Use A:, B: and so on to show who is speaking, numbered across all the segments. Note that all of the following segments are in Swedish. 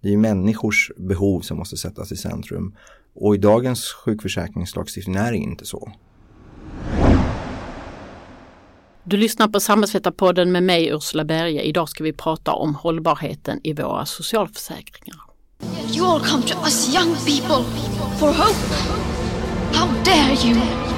A: Det är människors behov som måste sättas i centrum. Och i dagens sjukförsäkringslagstiftning är det inte så.
B: Du lyssnar på Samhällsvetarpodden med mig Ursula Berge. Idag ska vi prata om hållbarheten i våra socialförsäkringar.
C: You all come to us young people for hope. How dare you?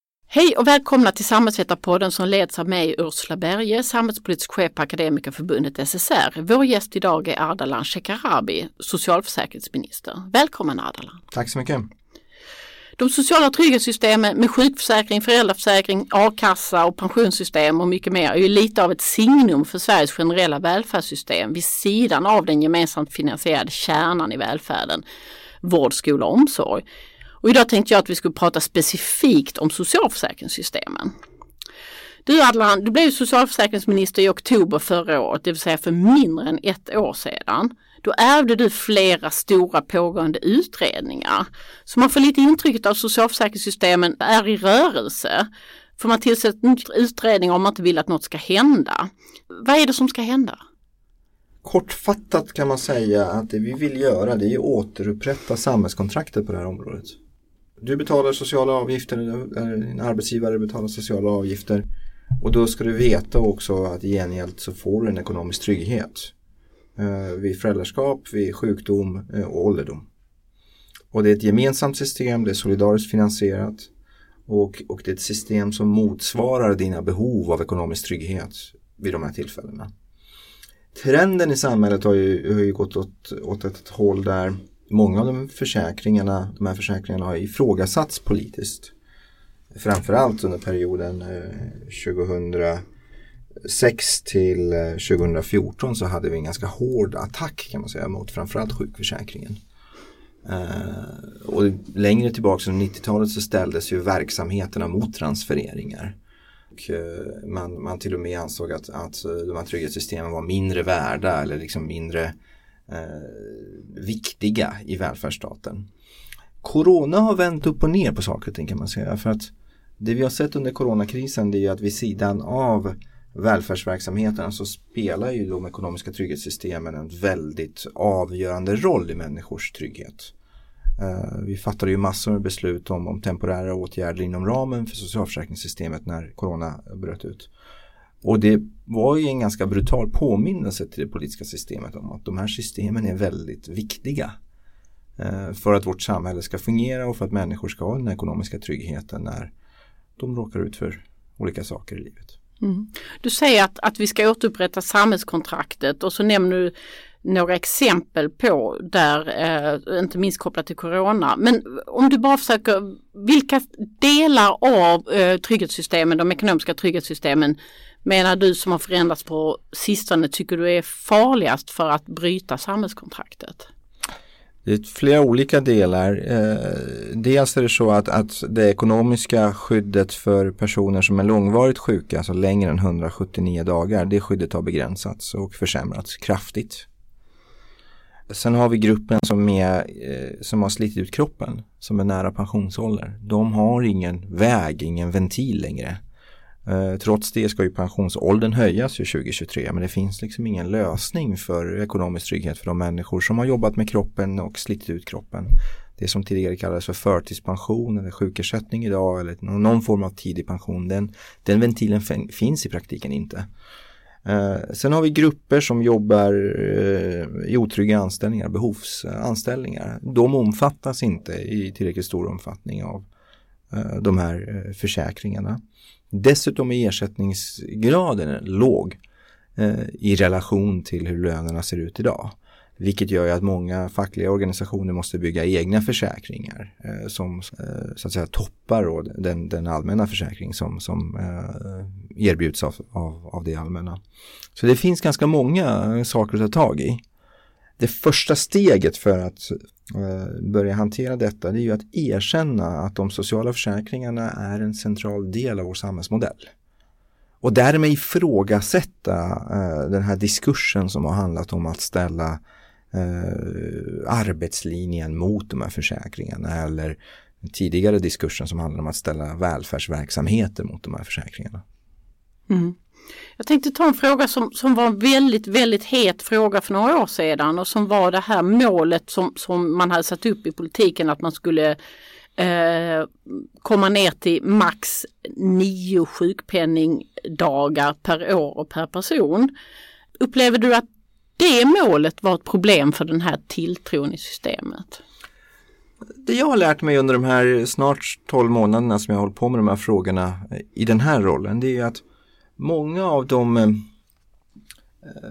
B: Hej och välkomna till Samhällsvetarpodden som leds av mig Ursula Berge, samhällspolitisk chef på Akademikerförbundet SSR. Vår gäst idag är Ardalan Shekarabi, socialförsäkringsminister. Välkommen Ardalan!
A: Tack så mycket!
B: De sociala trygghetssystemen med sjukförsäkring, föräldraförsäkring, a-kassa och pensionssystem och mycket mer är ju lite av ett signum för Sveriges generella välfärdssystem vid sidan av den gemensamt finansierade kärnan i välfärden, vård, skola och omsorg. Och idag tänkte jag att vi skulle prata specifikt om socialförsäkringssystemen. Du Adlan, du blev socialförsäkringsminister i oktober förra året, det vill säga för mindre än ett år sedan. Då ärvde du flera stora pågående utredningar. Så man får lite intrycket av socialförsäkringssystemen är i rörelse. För man tillsätter en utredning om man inte vill att något ska hända. Vad är det som ska hända?
A: Kortfattat kan man säga att det vi vill göra det är att återupprätta samhällskontraktet på det här området. Du betalar sociala avgifter, din arbetsgivare betalar sociala avgifter och då ska du veta också att i gengäld så får du en ekonomisk trygghet eh, vid föräldraskap, vid sjukdom eh, och ålderdom. Och det är ett gemensamt system, det är solidariskt finansierat och, och det är ett system som motsvarar dina behov av ekonomisk trygghet vid de här tillfällena. Trenden i samhället har ju, har ju gått åt, åt ett håll där många av de försäkringarna, de här försäkringarna har ifrågasatts politiskt. Framförallt under perioden eh, 2006 till eh, 2014 så hade vi en ganska hård attack kan man säga mot framförallt sjukförsäkringen. Eh, och längre tillbaka under 90-talet så ställdes ju verksamheterna mot transfereringar. Och man, man till och med ansåg att, att de här trygghetssystemen var mindre värda eller liksom mindre eh, viktiga i välfärdsstaten. Corona har vänt upp och ner på saker och ting kan man säga. För att det vi har sett under coronakrisen det är att vid sidan av välfärdsverksamheterna så spelar ju de ekonomiska trygghetssystemen en väldigt avgörande roll i människors trygghet. Eh, vi fattade ju massor med beslut om, om temporära åtgärder inom ramen för socialförsäkringssystemet när corona bröt ut. Och det var ju en ganska brutal påminnelse till det politiska systemet om att de här systemen är väldigt viktiga eh, för att vårt samhälle ska fungera och för att människor ska ha den ekonomiska tryggheten när de råkar ut för olika saker i livet.
B: Mm. Du säger att, att vi ska återupprätta samhällskontraktet och så nämner du några exempel på där, eh, inte minst kopplat till corona. Men om du bara försöker, vilka delar av eh, trygghetssystemen, de ekonomiska trygghetssystemen menar du som har förändrats på sistone tycker du är farligast för att bryta samhällskontraktet?
A: Det är flera olika delar. Eh, dels är det så att, att det ekonomiska skyddet för personer som är långvarigt sjuka, alltså längre än 179 dagar, det skyddet har begränsats och försämrats kraftigt. Sen har vi gruppen som, är, eh, som har slitit ut kroppen, som är nära pensionsålder. De har ingen väg, ingen ventil längre. Eh, trots det ska ju pensionsåldern höjas 2023 men det finns liksom ingen lösning för ekonomisk trygghet för de människor som har jobbat med kroppen och slitit ut kroppen. Det som tidigare kallades för förtidspension eller sjukersättning idag eller någon form av tidig pension. Den, den ventilen finns i praktiken inte. Eh, sen har vi grupper som jobbar eh, i otrygga anställningar, behovsanställningar. De omfattas inte i tillräckligt stor omfattning av de här försäkringarna. Dessutom är ersättningsgraden låg eh, i relation till hur lönerna ser ut idag. Vilket gör att många fackliga organisationer måste bygga egna försäkringar eh, som eh, så att säga toppar då den, den allmänna försäkring som, som eh, erbjuds av, av, av det allmänna. Så det finns ganska många saker att ta tag i det första steget för att eh, börja hantera detta det är ju att erkänna att de sociala försäkringarna är en central del av vår samhällsmodell. Och därmed ifrågasätta eh, den här diskursen som har handlat om att ställa eh, arbetslinjen mot de här försäkringarna eller tidigare diskursen som handlar om att ställa välfärdsverksamheter mot de här försäkringarna.
B: Mm. Jag tänkte ta en fråga som, som var en väldigt, väldigt het fråga för några år sedan och som var det här målet som, som man hade satt upp i politiken att man skulle eh, komma ner till max nio sjukpenningdagar per år och per person. Upplever du att det målet var ett problem för den här tilltron i systemet?
A: Det jag har lärt mig under de här snart 12 månaderna som jag har hållit på med de här frågorna i den här rollen det är att många av de eh,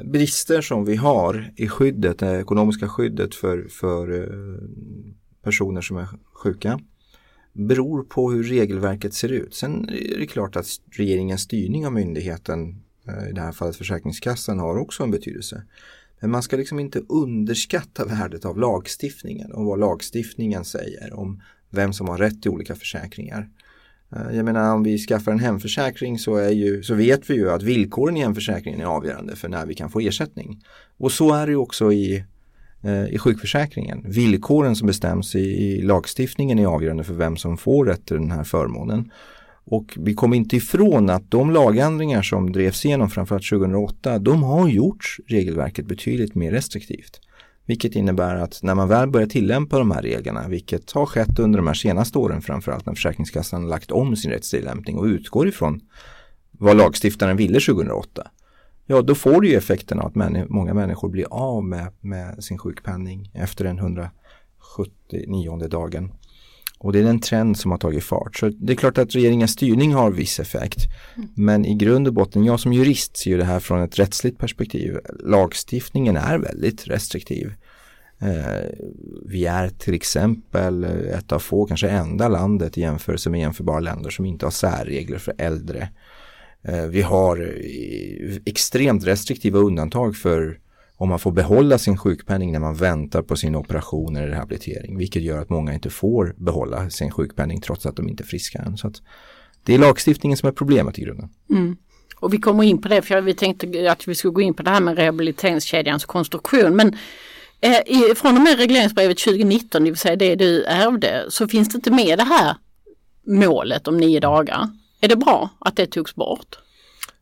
A: brister som vi har i skyddet, det ekonomiska skyddet för, för eh, personer som är sjuka beror på hur regelverket ser ut. Sen är det klart att regeringens styrning av myndigheten, eh, i det här fallet Försäkringskassan, har också en betydelse. Men man ska liksom inte underskatta värdet av lagstiftningen och vad lagstiftningen säger om vem som har rätt till olika försäkringar. Eh, jag menar om vi skaffar en hemförsäkring så, är ju, så vet vi ju att villkoren i hemförsäkringen är avgörande för när vi kan få ersättning. Och så är det också i, eh, i sjukförsäkringen. Villkoren som bestäms i, i lagstiftningen är avgörande för vem som får rätt till den här förmånen. Och vi kommer inte ifrån att de lagändringar som drevs igenom framförallt 2008, de har gjort regelverket betydligt mer restriktivt. Vilket innebär att när man väl börjar tillämpa de här reglerna, vilket har skett under de här senaste åren framförallt när Försäkringskassan lagt om sin rättstillämpning och utgår ifrån vad lagstiftaren ville 2008. Ja, då får du ju effekten av att män många människor blir av med, med sin sjukpenning efter den 179 dagen. Och det är en trend som har tagit fart. Så det är klart att regeringens styrning har viss effekt. Mm. Men i grund och botten, jag som jurist ser ju det här från ett rättsligt perspektiv. Lagstiftningen är väldigt restriktiv. Eh, vi är till exempel ett av få, kanske enda landet i jämförelse med jämförbara länder som inte har särregler för äldre. Eh, vi har extremt restriktiva undantag för om man får behålla sin sjukpenning när man väntar på sin operation eller rehabilitering. Vilket gör att många inte får behålla sin sjukpenning trots att de inte är friska än. Så det är lagstiftningen som är problemet i grunden.
B: Mm. Och vi kommer in på det för vi tänkte att vi skulle gå in på det här med rehabiliteringskedjans konstruktion. Men eh, från och med regleringsbrevet 2019, det vill säga det du ärvde, så finns det inte med det här målet om nio dagar. Är det bra att det togs bort?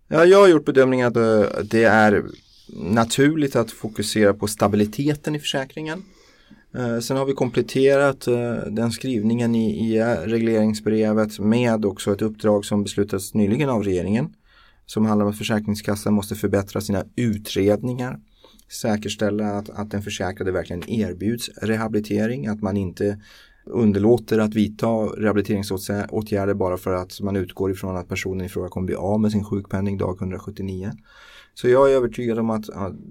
A: Ja, jag har gjort bedömningen att eh, det är naturligt att fokusera på stabiliteten i försäkringen. Eh, sen har vi kompletterat eh, den skrivningen i, i regleringsbrevet med också ett uppdrag som beslutats nyligen av regeringen som handlar om att Försäkringskassan måste förbättra sina utredningar säkerställa att, att den försäkrade verkligen erbjuds rehabilitering, att man inte underlåter att vidta rehabiliteringsåtgärder bara för att man utgår ifrån att personen i fråga kommer bli av med sin sjukpenning dag 179. Så jag är övertygad om att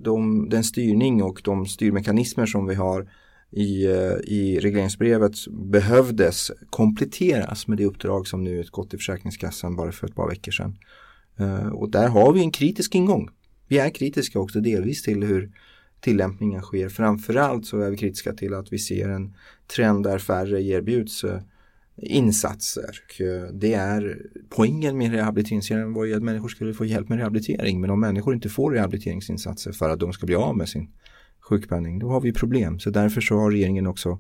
A: de, den styrning och de styrmekanismer som vi har i, eh, i regleringsbrevet behövdes kompletteras med det uppdrag som nu utgått till Försäkringskassan bara för ett par veckor sedan. Eh, och där har vi en kritisk ingång. Vi är kritiska också delvis till hur tillämpningen sker. Framförallt så är vi kritiska till att vi ser en trend där färre erbjuds eh, insatser. Eh, det är poängen med rehabiliteringskedjan var ju att människor skulle få hjälp med rehabilitering. Men om människor inte får rehabiliteringsinsatser för att de ska bli av med sin sjukpenning, då har vi problem. Så därför så har regeringen också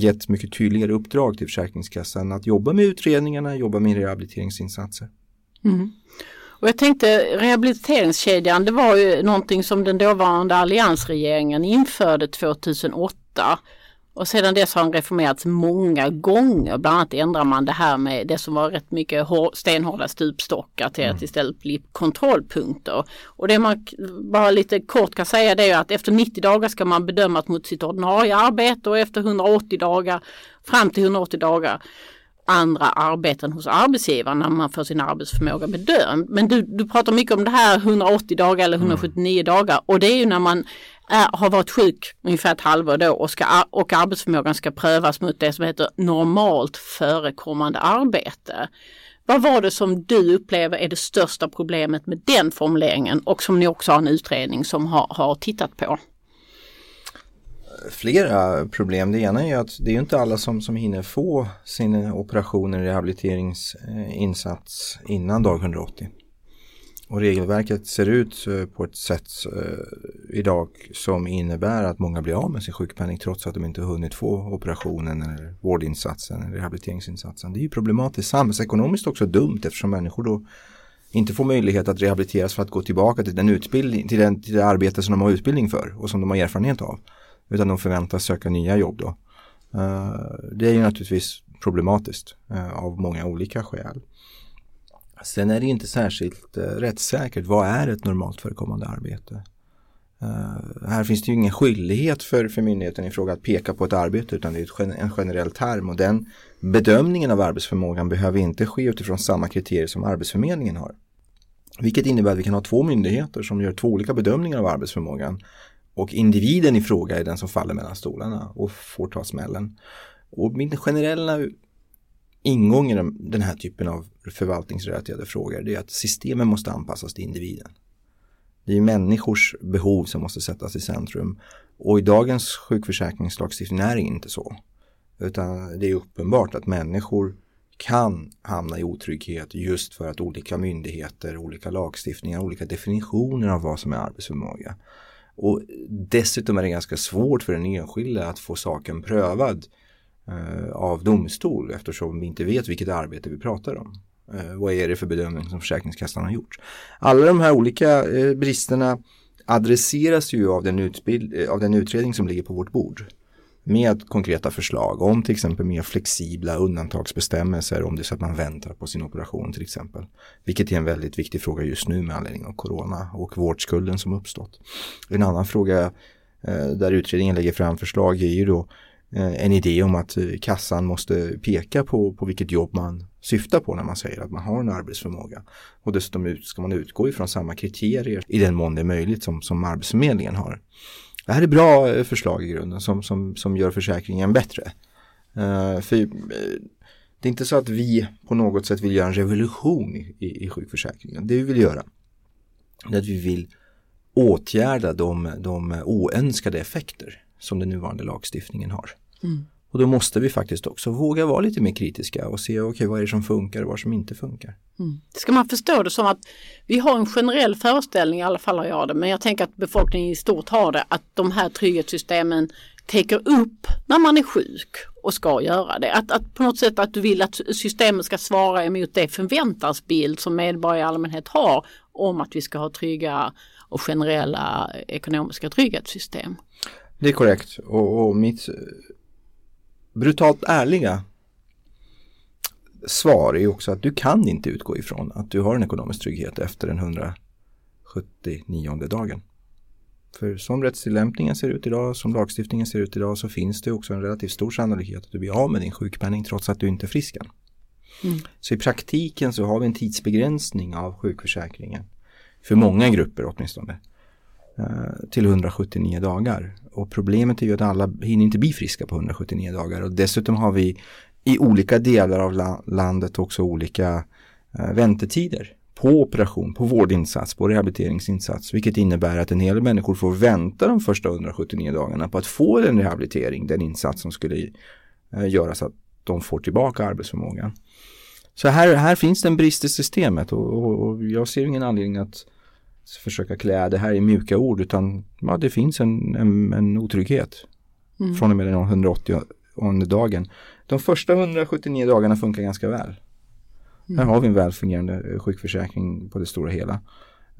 A: gett mycket tydligare uppdrag till Försäkringskassan att jobba med utredningarna, jobba med rehabiliteringsinsatser.
B: Mm. Och jag tänkte rehabiliteringskedjan det var ju någonting som den dåvarande alliansregeringen införde 2008 och sedan dess har den reformerats många gånger. Bland annat ändrar man det här med det som var rätt mycket stenhårda stupstockar till att mm. istället bli kontrollpunkter. Och det man bara lite kort kan säga det är att efter 90 dagar ska man bedömas mot sitt ordinarie arbete och efter 180 dagar fram till 180 dagar andra arbeten hos arbetsgivaren när man får sin arbetsförmåga bedömd. Men du, du pratar mycket om det här 180 dagar eller 179 mm. dagar och det är ju när man är, har varit sjuk ungefär ett halvår då och, ska, och arbetsförmågan ska prövas mot det som heter normalt förekommande arbete. Vad var det som du upplever är det största problemet med den formuleringen och som ni också har en utredning som har, har tittat på?
A: flera problem. Det ena är att det är inte alla som, som hinner få sin operation eller rehabiliteringsinsats innan dag 180. Och regelverket ser ut eh, på ett sätt eh, idag som innebär att många blir av med sin sjukpenning trots att de inte hunnit få operationen eller vårdinsatsen eller rehabiliteringsinsatsen. Det är ju problematiskt samhällsekonomiskt också dumt eftersom människor då inte får möjlighet att rehabiliteras för att gå tillbaka till, den utbildning, till, den, till det arbete som de har utbildning för och som de har erfarenhet av. Utan de förväntas söka nya jobb då. Eh, det är ju naturligtvis problematiskt av många olika skäl. Sen är det inte särskilt eh, rättssäkert. Vad är ett normalt förekommande arbete? Uh, här finns det ju ingen skyldighet för, för myndigheten i fråga att peka på ett arbete utan det är en generell term och den bedömningen av arbetsförmågan behöver inte ske utifrån samma kriterier som Arbetsförmedlingen har. Vilket innebär att vi kan ha två myndigheter som gör två olika bedömningar av arbetsförmågan och individen i fråga är den som faller mellan stolarna och får ta smällen. Och min generella ingång i den här typen av förvaltningsrelaterade frågor det är att systemen måste anpassas till individen. Det är människors behov som måste sättas i centrum. Och i dagens sjukförsäkringslagstiftning är det inte så. Utan det är uppenbart att människor kan hamna i otrygghet just för att olika myndigheter, olika lagstiftningar, olika definitioner av vad som är arbetsförmåga. Och dessutom är det ganska svårt för den enskilde att få saken prövad eh, av domstol eftersom vi inte vet vilket arbete vi pratar om. Eh, vad är det för bedömning som Försäkringskassan har gjort? Alla de här olika eh, bristerna adresseras ju av den, utbild, eh, av den utredning som ligger på vårt bord med konkreta förslag om till exempel mer flexibla undantagsbestämmelser om det är så att man väntar på sin operation till exempel. Vilket är en väldigt viktig fråga just nu med anledning av corona och vårdskulden som uppstått. En annan fråga eh, där utredningen lägger fram förslag är ju då eh, en idé om att kassan måste peka på, på vilket jobb man syftar på när man säger att man har en arbetsförmåga. Och dessutom ska man utgå ifrån samma kriterier i den mån det är möjligt som, som Arbetsförmedlingen har. Det här är bra eh, förslag i grunden som, som, som gör försäkringen bättre. Uh, för uh, det är inte så att vi på något sätt vill göra en revolution i, i, i sjukförsäkringen. Det vi vill göra är att vi vill åtgärda de, de oönskade effekter som den nuvarande lagstiftningen har. Mm. Och då måste vi faktiskt också våga vara lite mer kritiska och se okay, vad är det som funkar och vad som inte funkar.
B: Mm. Ska man förstå det som att vi har en generell föreställning, i alla fall har jag det, men jag tänker att befolkningen i stort har det, att de här trygghetssystemen täcker upp när man är sjuk och ska göra det. Att, att på något sätt att du vill att systemet ska svara emot det förväntansbild som medborgare i allmänhet har om att vi ska ha trygga och generella ekonomiska trygghetssystem.
A: Det är korrekt och, och mitt brutalt ärliga svar är också att du kan inte utgå ifrån att du har en ekonomisk trygghet efter den 179 dagen. För som rättstillämpningen ser ut idag, som lagstiftningen ser ut idag så finns det också en relativt stor sannolikhet att du blir av med din sjukpenning trots att du inte är frisk än. Mm. Så i praktiken så har vi en tidsbegränsning av sjukförsäkringen. För många grupper åtminstone. Eh, till 179 dagar. Och problemet är ju att alla hinner inte bli friska på 179 dagar och dessutom har vi i olika delar av landet också olika eh, väntetider på operation, på vårdinsats, på rehabiliteringsinsats, vilket innebär att en hel del människor får vänta de första 179 dagarna på att få den rehabilitering, den insats som skulle eh, göra så att de får tillbaka arbetsförmågan. Så här, här finns det en brist i systemet och, och, och jag ser ingen anledning att försöka klä det här i mjuka ord utan ja, det finns en, en, en otrygghet mm. från och med den 180 dagen. De första 179 dagarna funkar ganska väl. Mm. Här har vi en välfungerande eh, sjukförsäkring på det stora hela.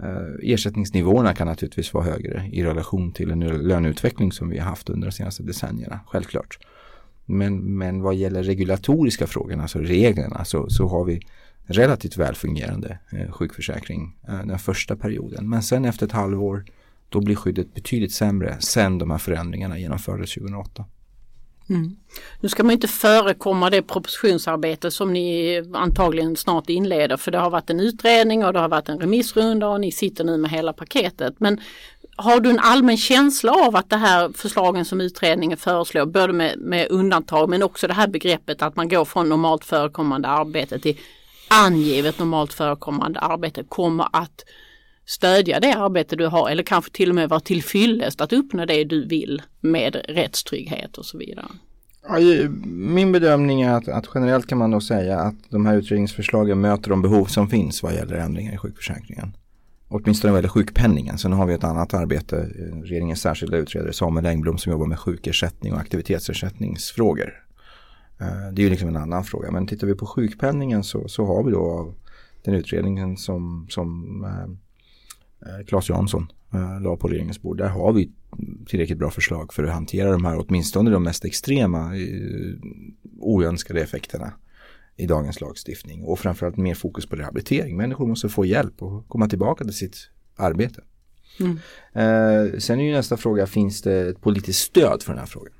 A: Uh, ersättningsnivåerna kan naturligtvis vara högre i relation till en löneutveckling som vi har haft under de senaste decennierna, självklart. Men, men vad gäller regulatoriska frågorna, alltså reglerna, så, så har vi relativt välfungerande eh, sjukförsäkring eh, den första perioden. Men sen efter ett halvår då blir skyddet betydligt sämre sen de här förändringarna genomfördes 2008.
B: Mm. Nu ska man inte förekomma det propositionsarbete som ni antagligen snart inleder för det har varit en utredning och det har varit en remissrunda och ni sitter nu med hela paketet. Men har du en allmän känsla av att det här förslagen som utredningen föreslår, både med, med undantag men också det här begreppet att man går från normalt förekommande arbete till angivet normalt förekommande arbete kommer att stödja det arbete du har eller kanske till och med vara tillfyllest att uppnå det du vill med rättstrygghet och så vidare.
A: Min bedömning är att, att, generellt kan man då säga att de här utredningsförslagen möter de behov som finns vad gäller ändringar i sjukförsäkringen. Åtminstone vad gäller sjukpenningen. Sen har vi ett annat arbete, regeringens särskilda utredare Samuel Engblom som jobbar med sjukersättning och aktivitetsersättningsfrågor. Eh, det är ju liksom en annan fråga. Men tittar vi på sjukpenningen så, så har vi då den utredningen som, som eh, eh Claes Jansson eh, la på regeringens bord. Där har vi tillräckligt bra förslag för att hantera de här åtminstone de mest extrema eh, oönskade effekterna i dagens lagstiftning och framförallt mer fokus på rehabilitering. Människor måste få hjälp och komma tillbaka till sitt arbete. Mm. Eh, sen är ju nästa fråga, finns det ett politiskt stöd för den här frågan?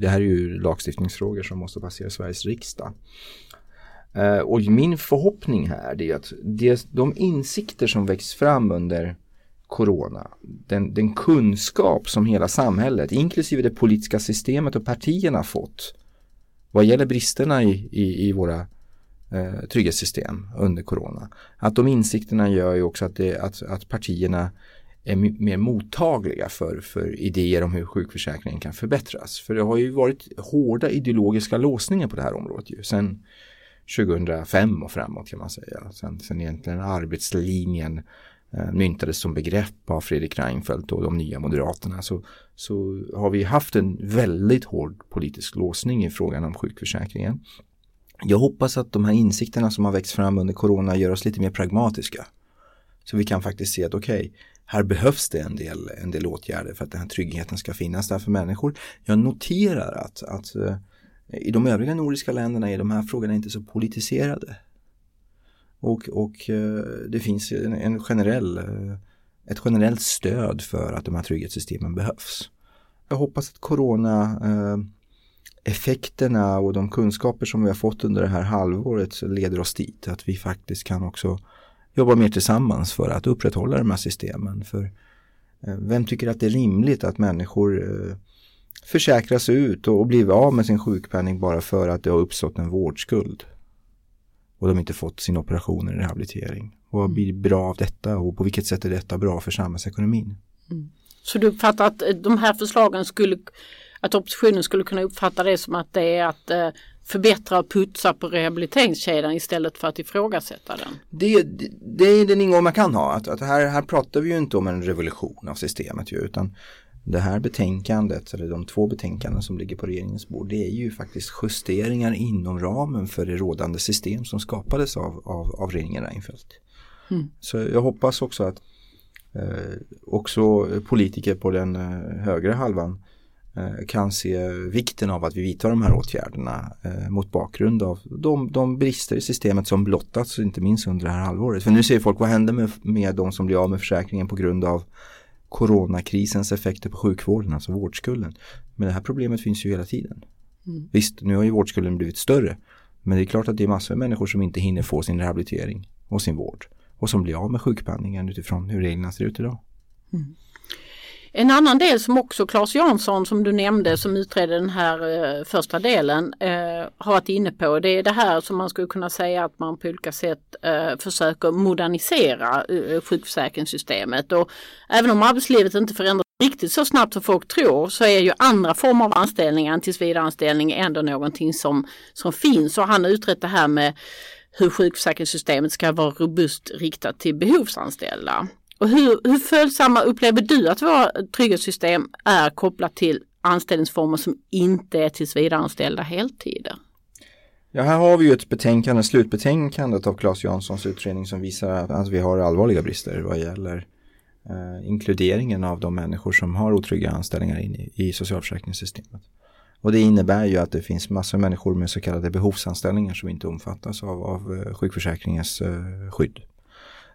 A: Det, här är ju lagstiftningsfrågor som måste passera Sveriges riksdag. Eh, och min förhoppning här är att det, de insikter som växt fram under corona, den, den kunskap som hela samhället, inklusive det politiska systemet och partierna fått vad gäller bristerna i, i, i våra eh, trygghetssystem under corona. Att de insikterna gör ju också att, det, att, att partierna är mer mottagliga för, för idéer om hur sjukförsäkringen kan förbättras. För det har ju varit hårda ideologiska låsningar på det här området ju. Sen 2005 och framåt kan man säga. Sen, sen egentligen arbetslinjen eh, Eh, myntades som begrepp av Fredrik Reinfeldt och de nya moderaterna så, så har vi haft en väldigt hård politisk låsning i frågan om sjukförsäkringen. Jag hoppas att de här insikterna som har växt fram under corona gör oss lite mer pragmatiska. Så vi kan faktiskt se att okej, okay, här behövs det en del, en del åtgärder för att den här tryggheten ska finnas där för människor. Jag noterar att, att eh, i de övriga nordiska länderna är de här frågorna inte så politiserade. Och, och eh, det finns en, en generell, eh, ett generellt stöd för att de här trygghetssystemen behövs. Jag hoppas att corona eh, effekterna och de kunskaper som vi har fått under det här halvåret leder oss dit. Att vi faktiskt kan också jobba mer tillsammans för att upprätthålla de här systemen. För vem tycker att det är rimligt att människor försäkras ut och blir av med sin sjukpenning bara för att det har uppstått en vårdskuld? Och de inte fått sin operation eller rehabilitering. Vad mm. blir bra av detta och på vilket sätt är detta bra för samhällsekonomin?
B: Mm. Så du uppfattar att eh, de här förslagen skulle, att oppositionen skulle kunna uppfatta det som att det är att eh, förbättra och putsa på rehabiliteringskedjan istället för att ifrågasätta den?
A: Det, det, det är den ingång man kan ha. Att, att här, här pratar vi ju inte om en revolution av systemet ju, utan det här betänkandet, eller de två betänkanden som ligger på regeringens bord, det är ju faktiskt justeringar inom ramen för det rådande system som skapades av, av, av regeringen Reinfeldt. Mm. Så jag hoppas också att eh, också politiker på den eh, högre halvan eh, kan se vikten av att vi vidtar de här åtgärderna eh, mot bakgrund av de, de, brister i systemet som blottats inte minst under det här halvåret. För nu ser folk vad händer med, med de som blir av med försäkringen på grund av coronakrisens effekter på sjukvården, alltså vårdskulden. Men det här problemet finns ju hela tiden. Mm. Visst, nu har ju vårdskulden blivit större. Men det är klart att det är massor av människor som inte hinner få sin rehabilitering och sin vård. Och som blir av med sjukpenningen utifrån hur reglerna ser ut idag. Mm.
B: En annan del som också Claes Jansson som du nämnde som utredde den här eh, första delen eh, har varit inne på. Det är det här som man skulle kunna säga att man på olika sätt eh, försöker modernisera eh, sjukförsäkringssystemet. Och även om arbetslivet inte förändras riktigt så snabbt som folk tror så är ju andra former av anställningar än tillsvidareanställning ändå någonting som, som finns. Och han har utrett det här med hur sjukförsäkringssystemet ska vara robust riktat till behovsanställda. Och hur, hur följsamma upplever du att våra trygghetssystem är kopplat till anställningsformer som inte är tillsvidareanställda heltider?
A: Ja, här har vi ju ett betänkande, slutbetänkandet av Claes Janssons utredning som visar att vi har allvarliga brister vad gäller eh, inkluderingen av de människor som har otrygga anställningar in i, i socialförsäkringssystemet. Och det innebär ju att det finns massor av människor med så kallade behovsanställningar som inte omfattas av, av eh, sjukförsäkringens eh, skydd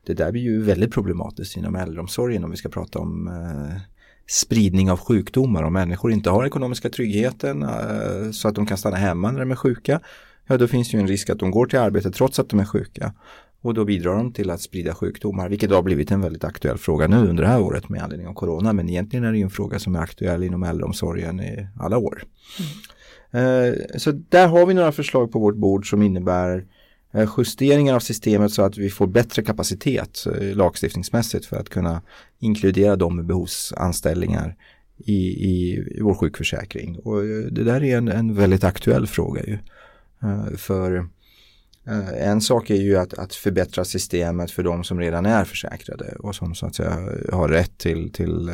A: det där blir ju väldigt problematiskt inom äldreomsorgen om vi ska prata om eh, spridning av sjukdomar. Om människor inte har ekonomiska tryggheten eh, så att de kan stanna hemma när de är sjuka. Ja, då finns det ju en risk att de går till arbetet trots att de är sjuka. Och då bidrar de till att sprida sjukdomar, vilket har blivit en väldigt aktuell fråga nu under det här året med anledning av corona. Men egentligen är det ju en fråga som är aktuell inom äldreomsorgen i alla år. Mm. Eh, så där har vi några förslag på vårt bord som innebär Eh, justeringar av systemet så att vi får bättre kapacitet eh, lagstiftningsmässigt för att kunna inkludera dem med behovsanställningar i, i, i vår sjukförsäkring. Och eh, det där är en, en väldigt aktuell fråga ju. För en sak är ju att, att förbättra systemet för de som redan är försäkrade och som så att säga har rätt till, till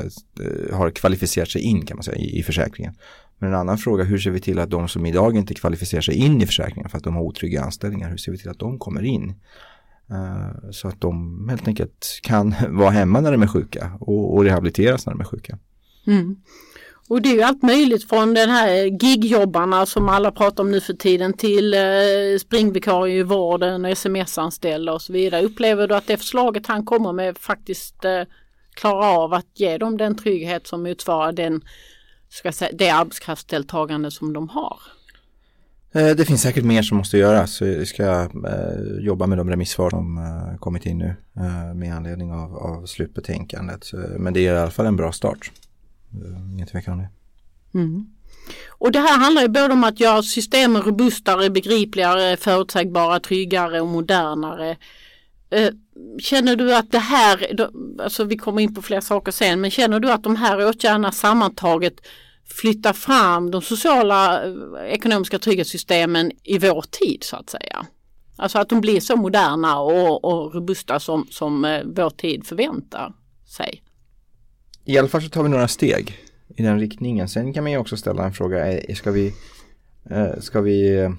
A: har kvalificerat sig in kan man säga i, i försäkringen. Men en annan fråga, hur ser vi till att de som idag inte kvalificerar sig in i försäkringen för att de har otrygga anställningar, hur ser vi till att de kommer in? Eh, så att de helt enkelt kan vara hemma när de är sjuka och, och rehabiliteras när de är sjuka.
B: Mm. Och det är ju allt möjligt från den här gigjobbarna som alla pratar om nu för tiden till eh, springvikarie i vården, sms-anställda och så vidare. Upplever du att det förslaget han kommer med faktiskt eh, klarar av att ge dem den trygghet som motsvarar den, ska säga, det arbetskraftsdeltagande som de har?
A: Eh, det finns säkert mer som måste göras. Vi ska eh, jobba med de remissvar som eh, kommit in nu med anledning av, av slutbetänkandet. Men det är i alla fall en bra start. Ingen tvekan om det.
B: Mm. Och det här handlar ju både om att göra systemen robustare, begripligare, förutsägbara, tryggare och modernare. Känner du att det här, alltså vi kommer in på fler saker sen, men känner du att de här åtgärderna sammantaget flyttar fram de sociala eh, ekonomiska trygghetssystemen i vår tid så att säga? Alltså att de blir så moderna och, och robusta som, som eh, vår tid förväntar sig
A: i alla fall så tar vi några steg i den riktningen. Sen kan man ju också ställa en fråga, eh, ska vi, ska vi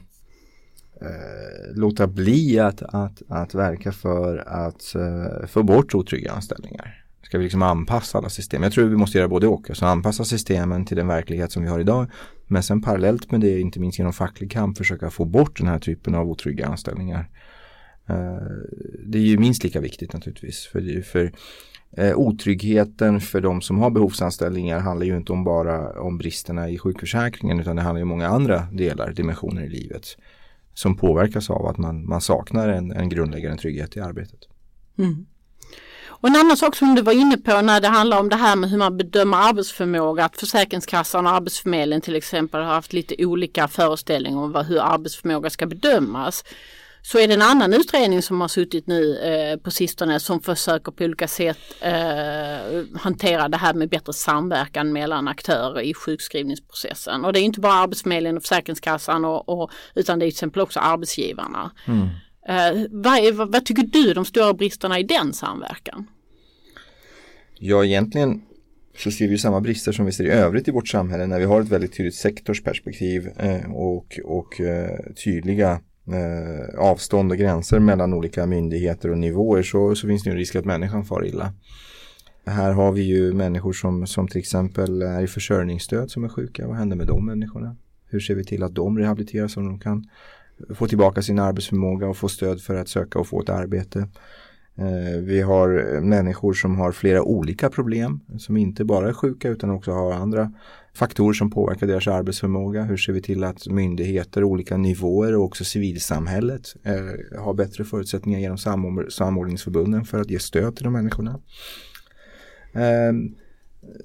A: eh, låta bli att, att, att verka för att eh, få bort otrygga anställningar? Ska vi liksom anpassa alla system? Jag tror vi måste göra både och. Alltså anpassa systemen till den verklighet som vi har idag. Men sen parallellt med det, inte minst genom facklig kamp, försöka få bort den här typen av otrygga anställningar. Eh, det är ju minst lika viktigt naturligtvis. För, för Eh, otryggheten för de som har behovsanställningar handlar ju inte om bara om bristerna i sjukförsäkringen utan det handlar ju om många andra delar, dimensioner i livet som påverkas av att man, man saknar en, en grundläggande trygghet i arbetet.
B: Mm. Och en annan sak som du var inne på när det handlar om det här med hur man bedömer arbetsförmåga, att Försäkringskassan och Arbetsförmedlingen till exempel har haft lite olika föreställningar om hur arbetsförmåga ska bedömas så är det en annan utredning som har suttit nu eh, på sistone som försöker på olika sätt eh, hantera det här med bättre samverkan mellan aktörer i sjukskrivningsprocessen. Och det är inte bara Arbetsförmedlingen och Försäkringskassan och, och, utan det är till exempel också arbetsgivarna. Mm. Eh, vad, är, vad, vad tycker du de stora bristerna i den samverkan?
A: Ja, egentligen så ser vi samma brister som vi ser i övrigt i vårt samhälle när vi har ett väldigt tydligt sektorsperspektiv eh, och, och eh, tydliga eh, avstånd och gränser mellan olika myndigheter och nivåer så, så finns det en risk att människan far illa. Här har vi ju människor som, som till exempel är i försörjningsstöd som är sjuka. Vad händer med de människorna? Hur ser vi till att de rehabiliteras så de kan få tillbaka sin arbetsförmåga och få stöd för att söka och få ett arbete? Eh, vi har människor som har flera olika problem som inte bara är sjuka utan också har andra faktorer som påverkar deras arbetsförmåga. Hur ser vi till att myndigheter, olika nivåer och också civilsamhället eh, har bättre förutsättningar genom samordningsförbunden för att ge stöd till de människorna. Eh,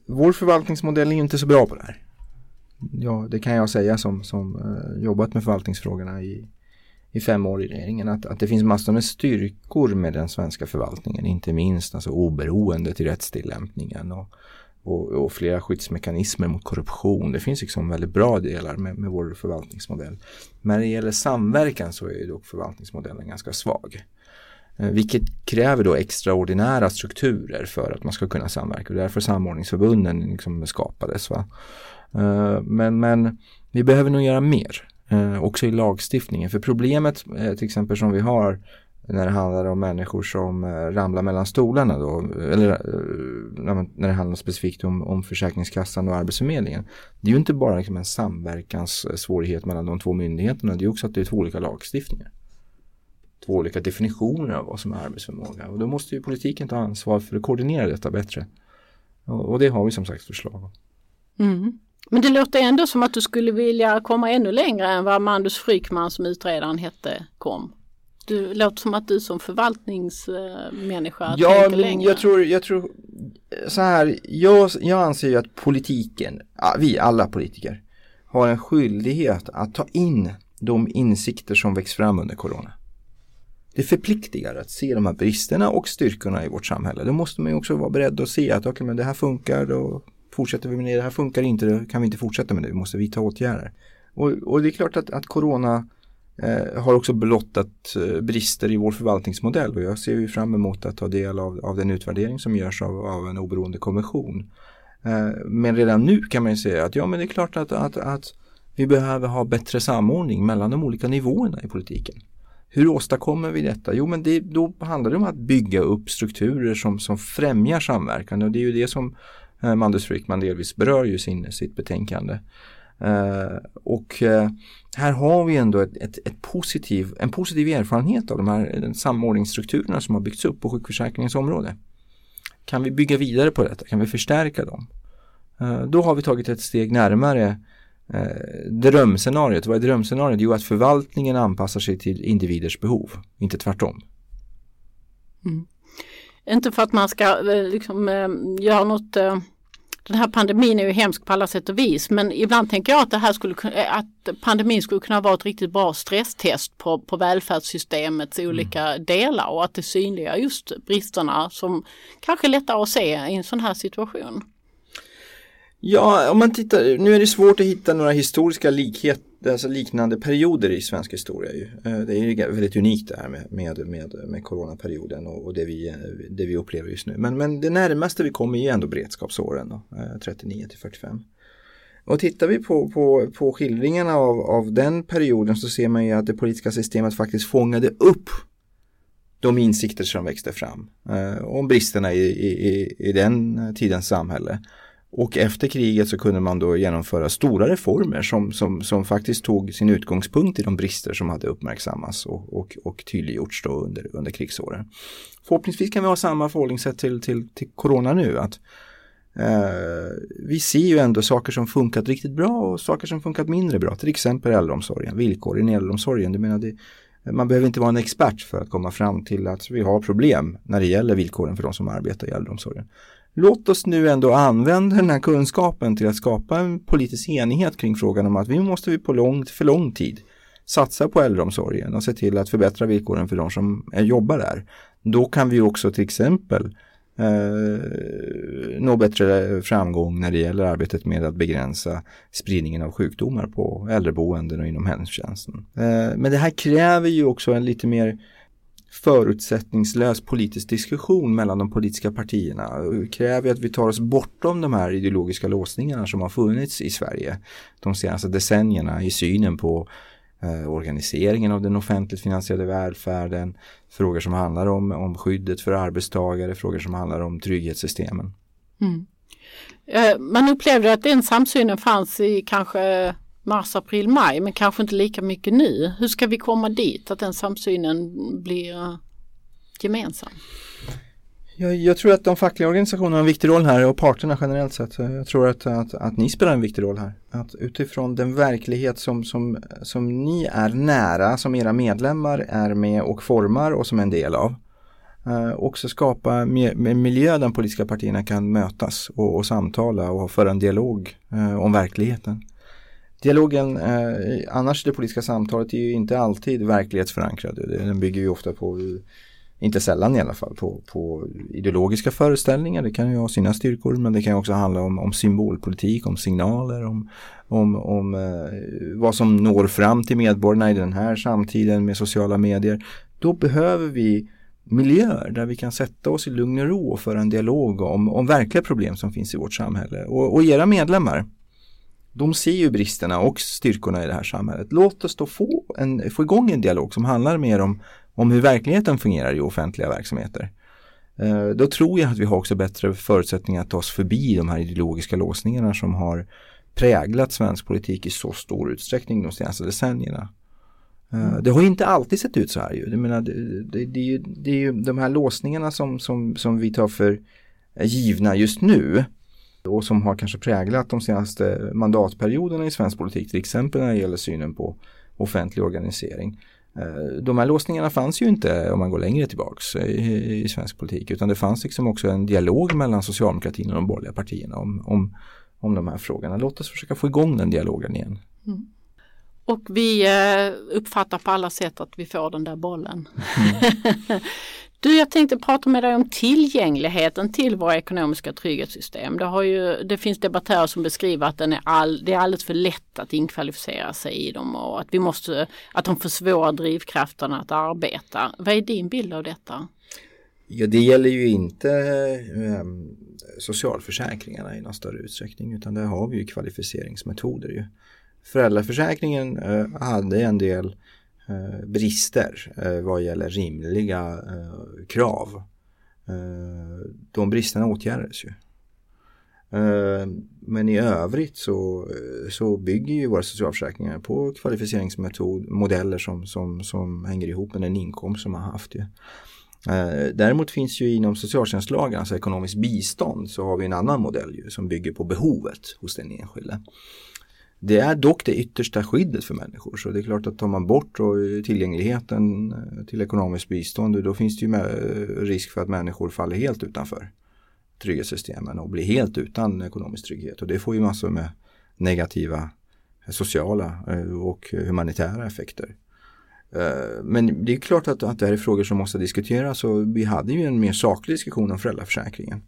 A: vår förvaltningsmodell är inte så bra på det här. Ja, det kan jag säga som, som eh, jobbat med förvaltningsfrågorna i, i fem år i regeringen. Att, att det finns massor med styrkor med den svenska förvaltningen. Inte minst alltså oberoendet i rättstillämpningen. Och, och, och, flera skyddsmekanismer mot korruption. Det finns liksom väldigt bra delar med, med vår förvaltningsmodell. Men när det gäller samverkan så är dock förvaltningsmodellen ganska svag. Eh, vilket kräver då extraordinära strukturer för att man ska kunna samverka. Och därför samordningsförbunden liksom skapades. Va? Eh, men, men vi behöver nog göra mer. Eh, också i lagstiftningen. För problemet till exempel som vi har när det handlar om människor som eh, ramlar mellan stolarna då, eller eh, när det handlar specifikt om, om Försäkringskassan och Arbetsförmedlingen. Det är ju inte bara liksom en samverkanssvårighet mellan de två myndigheterna, det är också att det är två olika lagstiftningar. Två olika definitioner av vad som är arbetsförmåga och då måste ju politiken ta ansvar för att koordinera detta bättre. Och, och det har vi som sagt förslag om.
B: Mm. Men det låter ändå som att du skulle vilja komma ännu längre än vad Mandus Frykman som utredaren hette kom. Du låter som att du som förvaltningsmänniska
A: ja, tänker längre. Jag tror, jag tror så här, jag, jag anser ju att politiken, vi alla politiker, har en skyldighet att ta in de insikter som växt fram under corona. det förpliktigar att se de här bristerna och styrkorna i vårt samhälle. Då måste man ju också vara beredd att se att okay, men det här funkar, då fortsätter vi med det, det här funkar inte, då kan vi inte fortsätta med det, vi måste vidta åtgärder. Och, och det är klart att, att corona eh, har också blottat eh, brister i vår förvaltningsmodell och jag ser ju fram emot att ta del av, av den utvärdering som görs av, av en oberoende kommission. Eh, men redan nu kan man ju säga att ja men det är klart att, att, att vi behöver ha bättre samordning mellan de olika nivåerna i politiken. Hur åstadkommer vi detta? Jo men det, då handlar det om att bygga upp strukturer som, som främjar samverkan och det är ju det som eh, Mandus Frickman delvis berör ju sin, sitt betänkande. Uh, och uh, här har vi ändå ett, ett, ett, positiv, en positiv erfarenhet av de här samordningsstrukturerna som har byggts upp på sjukförsäkringens område. Kan vi bygga vidare på detta? Kan vi förstärka dem? Uh, då har vi tagit ett steg närmare eh, drömscenariot. Vad är drömscenariot? Jo, att förvaltningen anpassar sig till individers behov, inte tvärtom.
B: Mm. Inte för att man ska liksom, göra något den här pandemin är ju hemsk på alla sätt och vis men ibland tänker jag att, det här skulle, att pandemin skulle kunna vara ett riktigt bra stresstest på, på välfärdssystemets mm. olika delar och att det synliggör just bristerna som kanske är lättare att se i en sån här situation.
A: Ja, om man tittar, nu är det svårt att hitta några historiska likheter, alltså liknande perioder i svensk historia. Ju. Eh, det är väldigt unikt det här med, med, med, med coronaperioden och, och det, vi, eh, det vi upplever just nu. Men, men det närmaste vi kommer är ändå beredskapsåren, då, eh, 39 till 45. Och tittar vi på, på, på skildringarna av, av den perioden så ser man ju att det politiska systemet faktiskt fångade upp de insikter som växte fram eh, om bristerna i, i, i den tidens samhälle. Och efter kriget så kunde man då genomföra stora reformer som, som, som faktiskt tog sin utgångspunkt i de brister som hade uppmärksammats och, och, och tydliggjorts då under, under krigsåren. Förhoppningsvis kan vi ha samma förhållningssätt till, till, till corona nu. att eh, Vi ser ju ändå saker som funkat riktigt bra och saker som funkat mindre bra. Till exempel äldreomsorgen, villkoren i äldreomsorgen. Du menar det, man behöver inte vara en expert för att komma fram till att vi har problem när det gäller villkoren för de som arbetar i äldreomsorgen. Låt oss nu ändå använda den här kunskapen till att skapa en politisk enighet kring frågan om att vi måste vi på långt för lång tid satsa på äldreomsorgen och se till att förbättra villkoren för de som jobbar där. Då kan vi också till exempel eh, nå bättre framgång när det gäller arbetet med att begränsa spridningen av sjukdomar på äldreboenden och inom hemtjänsten. Eh, men det här kräver ju också en lite mer förutsättningslös politisk diskussion mellan de politiska partierna. Kräver att vi tar oss bortom de här ideologiska låsningarna som har funnits i Sverige de senaste decennierna i synen på eh, organiseringen av den offentligt finansierade välfärden, frågor som handlar om, om skyddet för arbetstagare, frågor som handlar om trygghetssystemen. Mm.
B: Eh, man upplevde att den samsynen fanns i kanske mars, april, maj men kanske inte lika mycket nu. Hur ska vi komma dit att den samsynen blir eh, gemensam?
A: Jag, jag, tror att de fackliga organisationerna har en viktig roll här och parterna generellt sett. Jag tror att, att, att ni spelar en viktig roll här. Att utifrån den verklighet som, som, som ni är nära, som era medlemmar är med och formar och som är en del av. Eh, också skapa en miljö där de politiska partierna kan mötas och, och samtala och föra en dialog eh, om verkligheten. Dialogen, eh, annars det politiska samtalet är ju inte alltid verklighetsförankrad. Den bygger ju ofta på, inte sällan i alla fall, på, på ideologiska föreställningar. Det kan ju ha sina styrkor men det kan också handla om, om symbolpolitik, om signaler, om, om, om eh, vad som når fram till medborgarna i den här samtiden med sociala medier. Då behöver vi miljöer där vi kan sätta oss i lugn och ro och föra en dialog om, om verkliga problem som finns i vårt samhälle. Och, och era medlemmar de ser ju bristerna och styrkorna i det här samhället. Låt oss då få, en, få igång en dialog som handlar mer om, om hur verkligheten fungerar i offentliga verksamheter. Eh, då tror jag att vi har också bättre förutsättningar att ta oss förbi de här ideologiska låsningarna som har präglat svensk politik i så stor utsträckning de senaste decennierna. Mm. Det har inte alltid sett ut så här ju. Jag menar, det, det, det, är ju, det är ju de här låsningarna som, som, som vi tar för givna just nu och som har kanske präglat de senaste mandatperioderna i svensk politik, till exempel när det gäller synen på offentlig organisering. Eh, de här låsningarna fanns ju inte om man går längre tillbaks i, i svensk politik utan det fanns liksom också en dialog mellan socialdemokratin och de borgerliga partierna om, om, om de här frågorna. Låt oss försöka få igång den dialogen igen. Mm.
B: Och vi eh, uppfattar på alla sätt att vi får den där bollen.
A: Mm.
B: du, jag tänkte prata med dig om tillgängligheten till våra ekonomiska trygghetssystem. Det, har ju, det finns debattörer som beskriver att den är all, det är alldeles för lätt att inkvalificera sig i dem och att, vi måste, att de försvårar drivkrafterna att arbeta. Vad är din bild av detta?
A: Ja, det gäller ju inte eh, socialförsäkringarna i någon större utsträckning utan där har vi ju kvalificeringsmetoder. Ju. Föräldraförsäkringen eh, hade en del eh, Eh, brister eh, vad gäller rimliga eh, krav. Eh, de bristerna åtgärdades ju. Eh, men i övrigt så, eh, så bygger ju våra socialförsäkringar på kvalificeringsmodeller som, som, som hänger ihop med den inkomst som man har haft. Ju. Däremot finns ju inom socialtjänstlagen, alltså ekonomiskt bistånd, så har vi en annan modell ju, som bygger på behovet hos den enskilde. Det är dock det yttersta skyddet för människor så det är klart att tar man bort tillgängligheten eh, till ekonomiskt bistånd då finns det ju eh, risk för att människor faller helt utanför trygghetssystemen och blir helt utan ekonomisk trygghet och det får ju massor med negativa eh, sociala och humanitära effekter. Men det är klart att, att det här är frågor som måste diskuteras och vi hade ju en mer saklig diskussion om föräldraförsäkringen.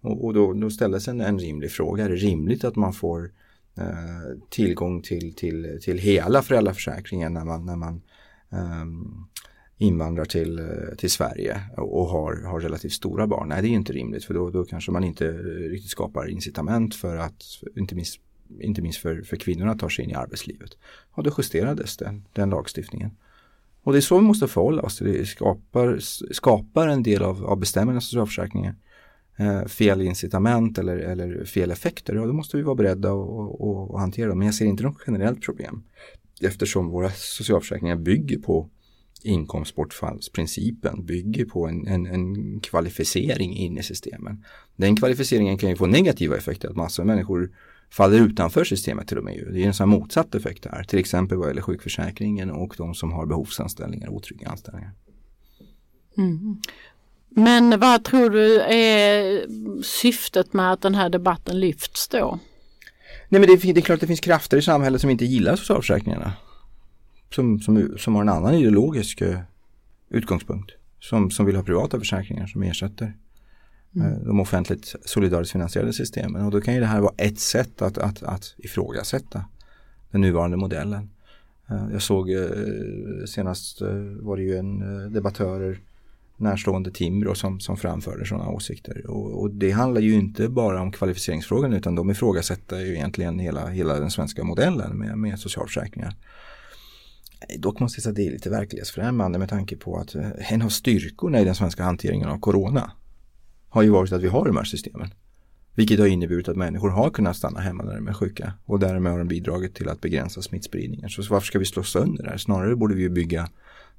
A: Och, och då, då ställdes en, en rimlig fråga, är det rimligt att man får eh, Eh, tillgång till, till, till hela föräldraförsäkringen när man, när man um, invandrar till, eh, till Sverige och har, har relativt stora barn? Nej, det är inte rimligt för då, då kanske man inte riktigt skapar incitament för att, inte minst inte minst för, för kvinnorna att ta sig in i arbetslivet. Och då justerades den, den lagstiftningen. Och det är så vi måste förhålla oss. Det skapar, skapar en del av, av bestämmelserna i socialförsäkringen Eh, fel incitament eller, eller fel effekter. Ja, då måste vi vara beredda att hantera dem. Men jag ser inte något generellt problem. Eftersom våra socialförsäkringar bygger på inkomstbortfallsprincipen bygger på en, en, en, kvalificering in i systemen. Den kvalificeringen kan ju få negativa effekter, att massor av människor faller utanför systemet till och med. Det är en sån här motsatt effekt här, till exempel vad gäller sjukförsäkringen och de som har behovsanställningar, otrygga anställningar.
B: Mm. Men vad tror du är syftet med att den här debatten lyfts då?
A: Nej men det, det är klart att det finns krafter i samhället som inte gillar socialförsäkringarna. Som, som, som har en annan ideologisk uh, utgångspunkt. Som, som vill ha privata försäkringar som ersätter mm. Eh, de offentligt solidariskt finansierade systemen. Och då kan ju det här vara ett sätt att, att, att ifrågasätta den nuvarande modellen. Eh, jag såg eh, senast var det ju en debattörer närstående Timbro som, som framförde sådana åsikter. Och, och, det handlar ju inte bara om kvalificeringsfrågan utan de ifrågasätter ju egentligen hela, hela den svenska modellen med, med socialförsäkringar. Dock måste jag säga att det är lite verklighetsfrämmande med tanke på att eh, en av styrkorna i den svenska hanteringen av corona har ju varit att vi har de här systemen. Vilket har inneburit att människor har kunnat stanna hemma när de är sjuka och därmed har de bidragit till att begränsa smittspridningen. Så varför ska vi slå sönder det här? Snarare borde vi bygga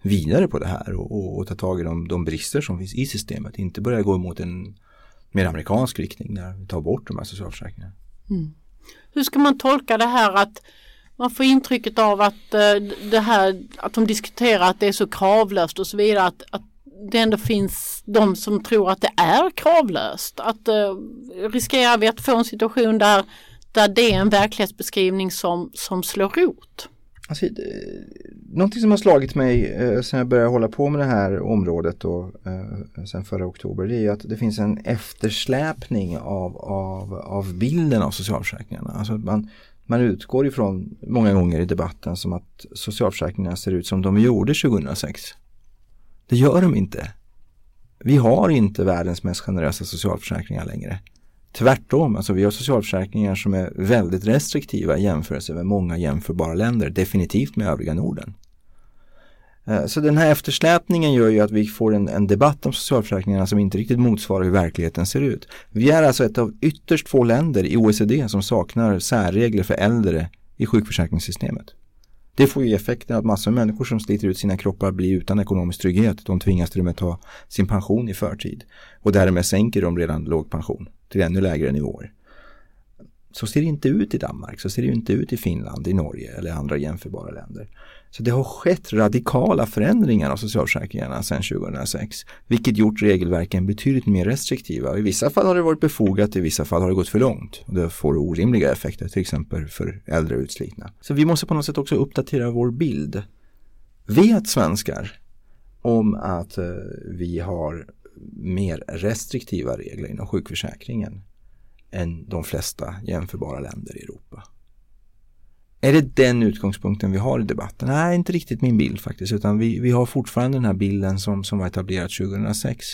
A: vidare på det här och, och, och ta tag i de, de, brister som finns i systemet. Inte börja gå mot en mer amerikansk riktning där vi tar bort de här socialförsäkringarna.
B: Mm. Hur ska man tolka det här att man får intrycket av att uh, det här att de diskuterar att det är så kravlöst och så vidare. Att, att det ändå finns de som tror att det är kravlöst. Att eh, riskerar vi att få en situation där, där det är en verklighetsbeskrivning som, som slår rot?
A: Alltså, någonting som har slagit mig eh, sen jag började hålla på med det här området då, eh, sen förra oktober det är att det finns en eftersläpning av, av, av bilden av socialförsäkringarna. Alltså man, man utgår ifrån många gånger i debatten som att socialförsäkringarna ser ut som de gjorde 2006. Det gör de inte. Vi har inte världens mest generösa socialförsäkringar längre. Tvärtom, alltså vi har socialförsäkringar som är väldigt restriktiva i jämförelse med många jämförbara länder, definitivt med övriga Norden. Eh, så den här eftersläpningen gör ju att vi får en, en, debatt om socialförsäkringarna som inte riktigt motsvarar hur verkligheten ser ut. Vi är alltså ett av ytterst få länder i OECD som saknar särregler för äldre i sjukförsäkringssystemet. Det får ju effekten att massor av människor som sliter ut sina kroppar blir utan ekonomisk trygghet. De tvingas till och med ta sin pension i förtid. Och därmed sänker de redan låg pension till ännu lägre nivåer. Så ser det inte ut i Danmark, så ser det inte ut i Finland, i Norge eller andra jämförbara länder. Så det har skett radikala förändringar av socialförsäkringarna sedan 2006. Vilket gjort regelverken betydligt mer restriktiva. I vissa fall har det varit befogat, i vissa fall har det gått för långt. Och det får orimliga effekter, till exempel för äldre utslitna. Så vi måste på något sätt också uppdatera vår bild. Vet svenskar om att eh, vi har mer restriktiva regler inom sjukförsäkringen än de flesta jämförbara länder i Europa. Är det den utgångspunkten vi har i debatten? Nej, inte riktigt min bild faktiskt, utan vi, vi har fortfarande den här bilden som, som var etablerad 2006.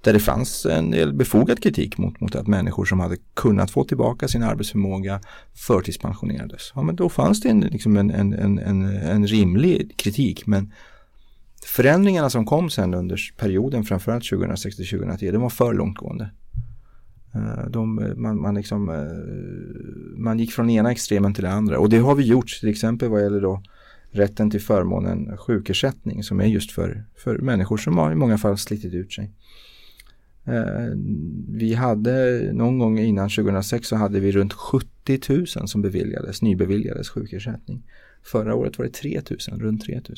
A: Där det fanns en del befogad kritik mot, mot att människor som hade kunnat få tillbaka sin arbetsförmåga förtidspensionerades. Ja, men då fanns det en, liksom en, en, en, en, en rimlig kritik, men förändringarna som kom sen under perioden framförallt 2006 till 2010, de var för långtgående. Eh, de, eh, man, man, liksom, eh, man gick från ena extremen till den andra och det har vi gjort till exempel vad gäller då rätten till förmånen sjukersättning som är just för, för människor som har i många fall slitit ut sig. Vi hade någon gång innan 2006 så hade vi runt 70 000 som beviljades, nybeviljades sjukersättning. Förra året var det 3 000, runt 3 000.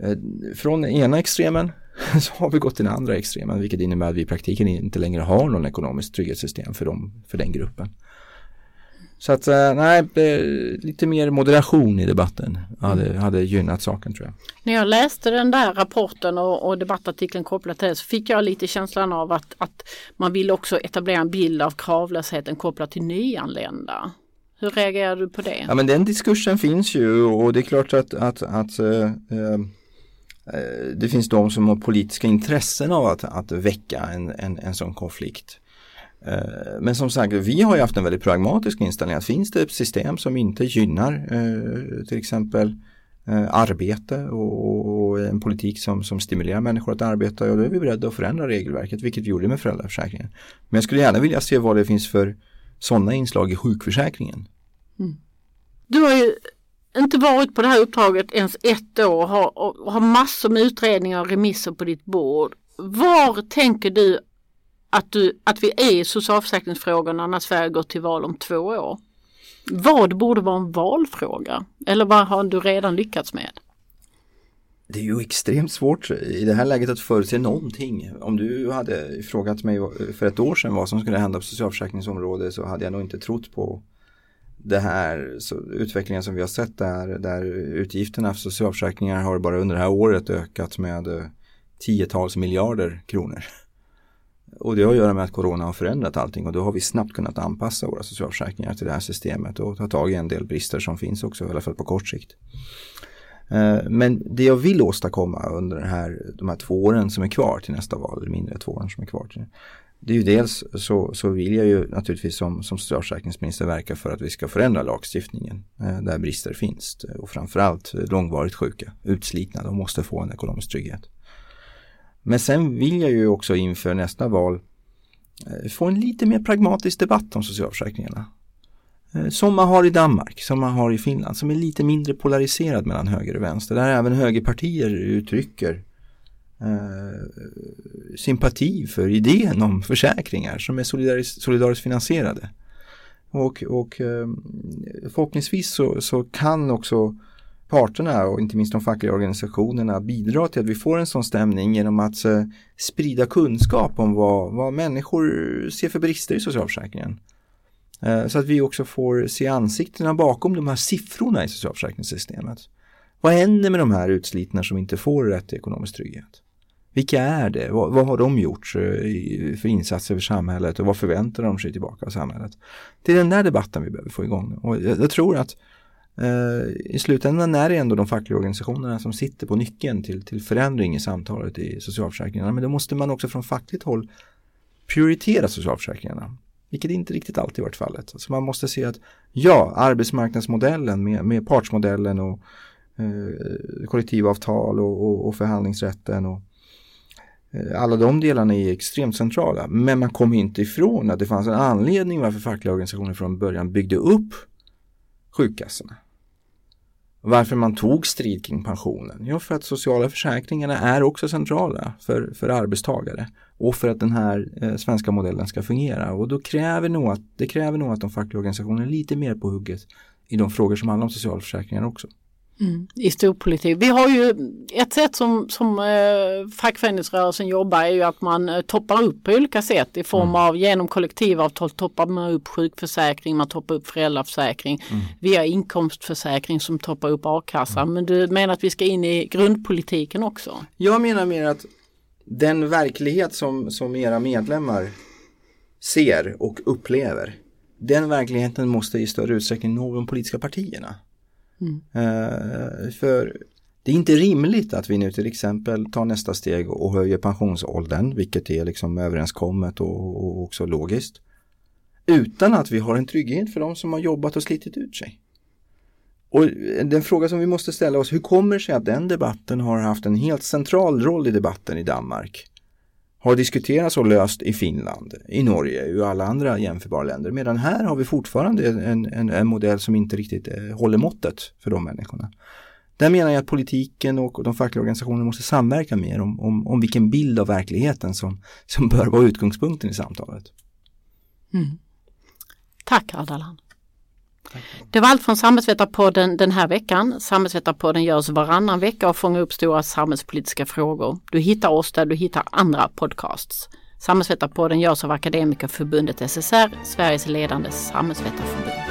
A: Eh, från ena extremen så har vi gått till den andra extremen vilket innebär att vi i praktiken inte längre har någon ekonomiskt trygghetssystem för, dem, för den gruppen. Så att eh, nej, lite mer moderation i debatten hade, hade gynnat saken tror jag.
B: När jag läste den där rapporten och, och debattartikeln kopplat till det så fick jag lite känslan av att, att man vill också etablera en bild av kravlösheten kopplat till nyanlända. Hur reagerar du på det?
A: Ja men den diskursen finns ju och det är klart att, att, att äh, Eh, det finns de som har politiska intressen av att, att väcka en, en, en sån konflikt. Eh, men som sagt, vi har ju haft en väldigt pragmatisk inställning att finns det ett system som inte gynnar eh, till exempel arbete och, en politik som, som stimulerar människor att arbeta, ja då är vi beredda att förändra regelverket, vilket vi gjorde med föräldraförsäkringen. Men jag skulle gärna vilja se vad det finns för sådana inslag i sjukförsäkringen. Mm.
B: Du har ju inte varit på det här uppdraget ens ett år och har, och har massor med utredningar och remisser på ditt bord. Var tänker du att, du, att vi är i socialförsäkringsfrågorna när Sverige går till val om två år? Vad borde vara en valfråga? Eller vad har du redan lyckats med?
A: Det är ju extremt svårt i det här läget att förutse någonting. Om du hade frågat mig för ett år sedan vad som skulle hända på socialförsäkringsområdet så hade jag nog inte trott på det här så, utvecklingen som vi har sett där, där utgifterna för socialförsäkringar har bara under det här året ökat med eh, tiotals miljarder kronor. Och det har att göra med att corona har förändrat allting och då har vi snabbt kunnat anpassa våra socialförsäkringar till det här systemet och ta tag i en del brister som finns också, i alla fall på kort sikt. Eh, men det jag vill åstadkomma under den här, de här två åren som är kvar till nästa val, eller mindre två åren som är kvar till det är ju dels så, så vill jag ju naturligtvis som, som socialförsäkringsminister verka för att vi ska förändra lagstiftningen eh, där brister finns eh, och framförallt eh, långvarigt sjuka, utslitna, de måste få en ekonomisk trygghet. Men sen vill jag ju också inför nästa val eh, få en lite mer pragmatisk debatt om socialförsäkringarna. Eh, som man har i Danmark, som man har i Finland, som är lite mindre polariserad mellan höger och vänster. Där även högerpartier uttrycker eh, sympati för idén om försäkringar som är solidariskt, solidariskt finansierade. Och, och eh, förhoppningsvis så, så kan också parterna och inte minst de fackliga organisationerna bidra till att vi får en sån stämning genom att eh, sprida kunskap om vad, vad människor ser för brister i socialförsäkringen. Eh, så att vi också får se ansiktena bakom de här siffrorna i socialförsäkringssystemet. Vad händer med de här utslitna som inte får rätt till ekonomisk trygghet? Vilka är det? Vad, vad, har de gjort eh, för insatser för samhället och vad förväntar de sig tillbaka av samhället? Det är den där debatten vi behöver få igång. Och jag, jag tror att eh, i slutändan är det ändå de fackliga organisationerna som sitter på nyckeln till, till förändring i samtalet i socialförsäkringarna. Men då måste man också från fackligt håll prioritera socialförsäkringarna. Vilket inte riktigt alltid varit fallet. Så man måste se att ja, arbetsmarknadsmodellen med, med partsmodellen och eh, kollektivavtal och, och, och förhandlingsrätten och Eh, alla de delarna är extremt centrala. Men man kommer inte ifrån att det fanns en anledning varför fackliga organisationer från början byggde upp sjukkassorna. Varför man tog strid kring pensionen? Jo, för att sociala försäkringarna är också centrala för, för arbetstagare och för att den här eh, svenska modellen ska fungera. Och då kräver nog att, det kräver nog att de fackliga organisationerna är lite mer på hugget i de frågor som handlar om socialförsäkringar också.
B: Mm, I storpolitik. Vi har ju ett sätt som, som eh, fackföreningsrörelsen jobbar är ju att man eh, toppar upp på olika sätt i form av genom kollektivavtal toppar man upp sjukförsäkring, man toppar upp föräldraförsäkring via inkomstförsäkring som toppar upp a-kassan. Men du menar att vi ska in i grundpolitiken också?
A: Jag menar mer att den verklighet som, som era medlemmar ser och upplever, den verkligheten måste i större utsträckning nå de politiska partierna. Mm. Eh, för det är inte rimligt att vi nu till exempel tar nästa steg och höjer pensionsåldern, vilket är liksom överenskommet och, och också logiskt. Utan att vi har en trygghet för de som har jobbat och slitit ut sig. Och den fråga som vi måste ställa oss, hur kommer det sig att den debatten har haft en helt central roll i debatten i Danmark? Har diskuterats och löst i Finland, i Norge och alla andra jämförbara länder. Medan här har vi fortfarande en, en, en modell som inte riktigt eh, håller måttet för de människorna. Där menar jag att politiken och de fackliga organisationerna måste samverka mer om, om, om vilken bild av verkligheten som, som bör vara utgångspunkten i samtalet. Mm.
B: Tack Ardalan. Det var allt från Samhällsvetarpodden den här veckan. Samhällsvetarpodden görs varannan vecka och fångar upp stora samhällspolitiska frågor. Du hittar oss där du hittar andra podcasts. Samhällsvetarpodden görs av Akademikerförbundet SSR, Sveriges ledande samhällsvetarförbund.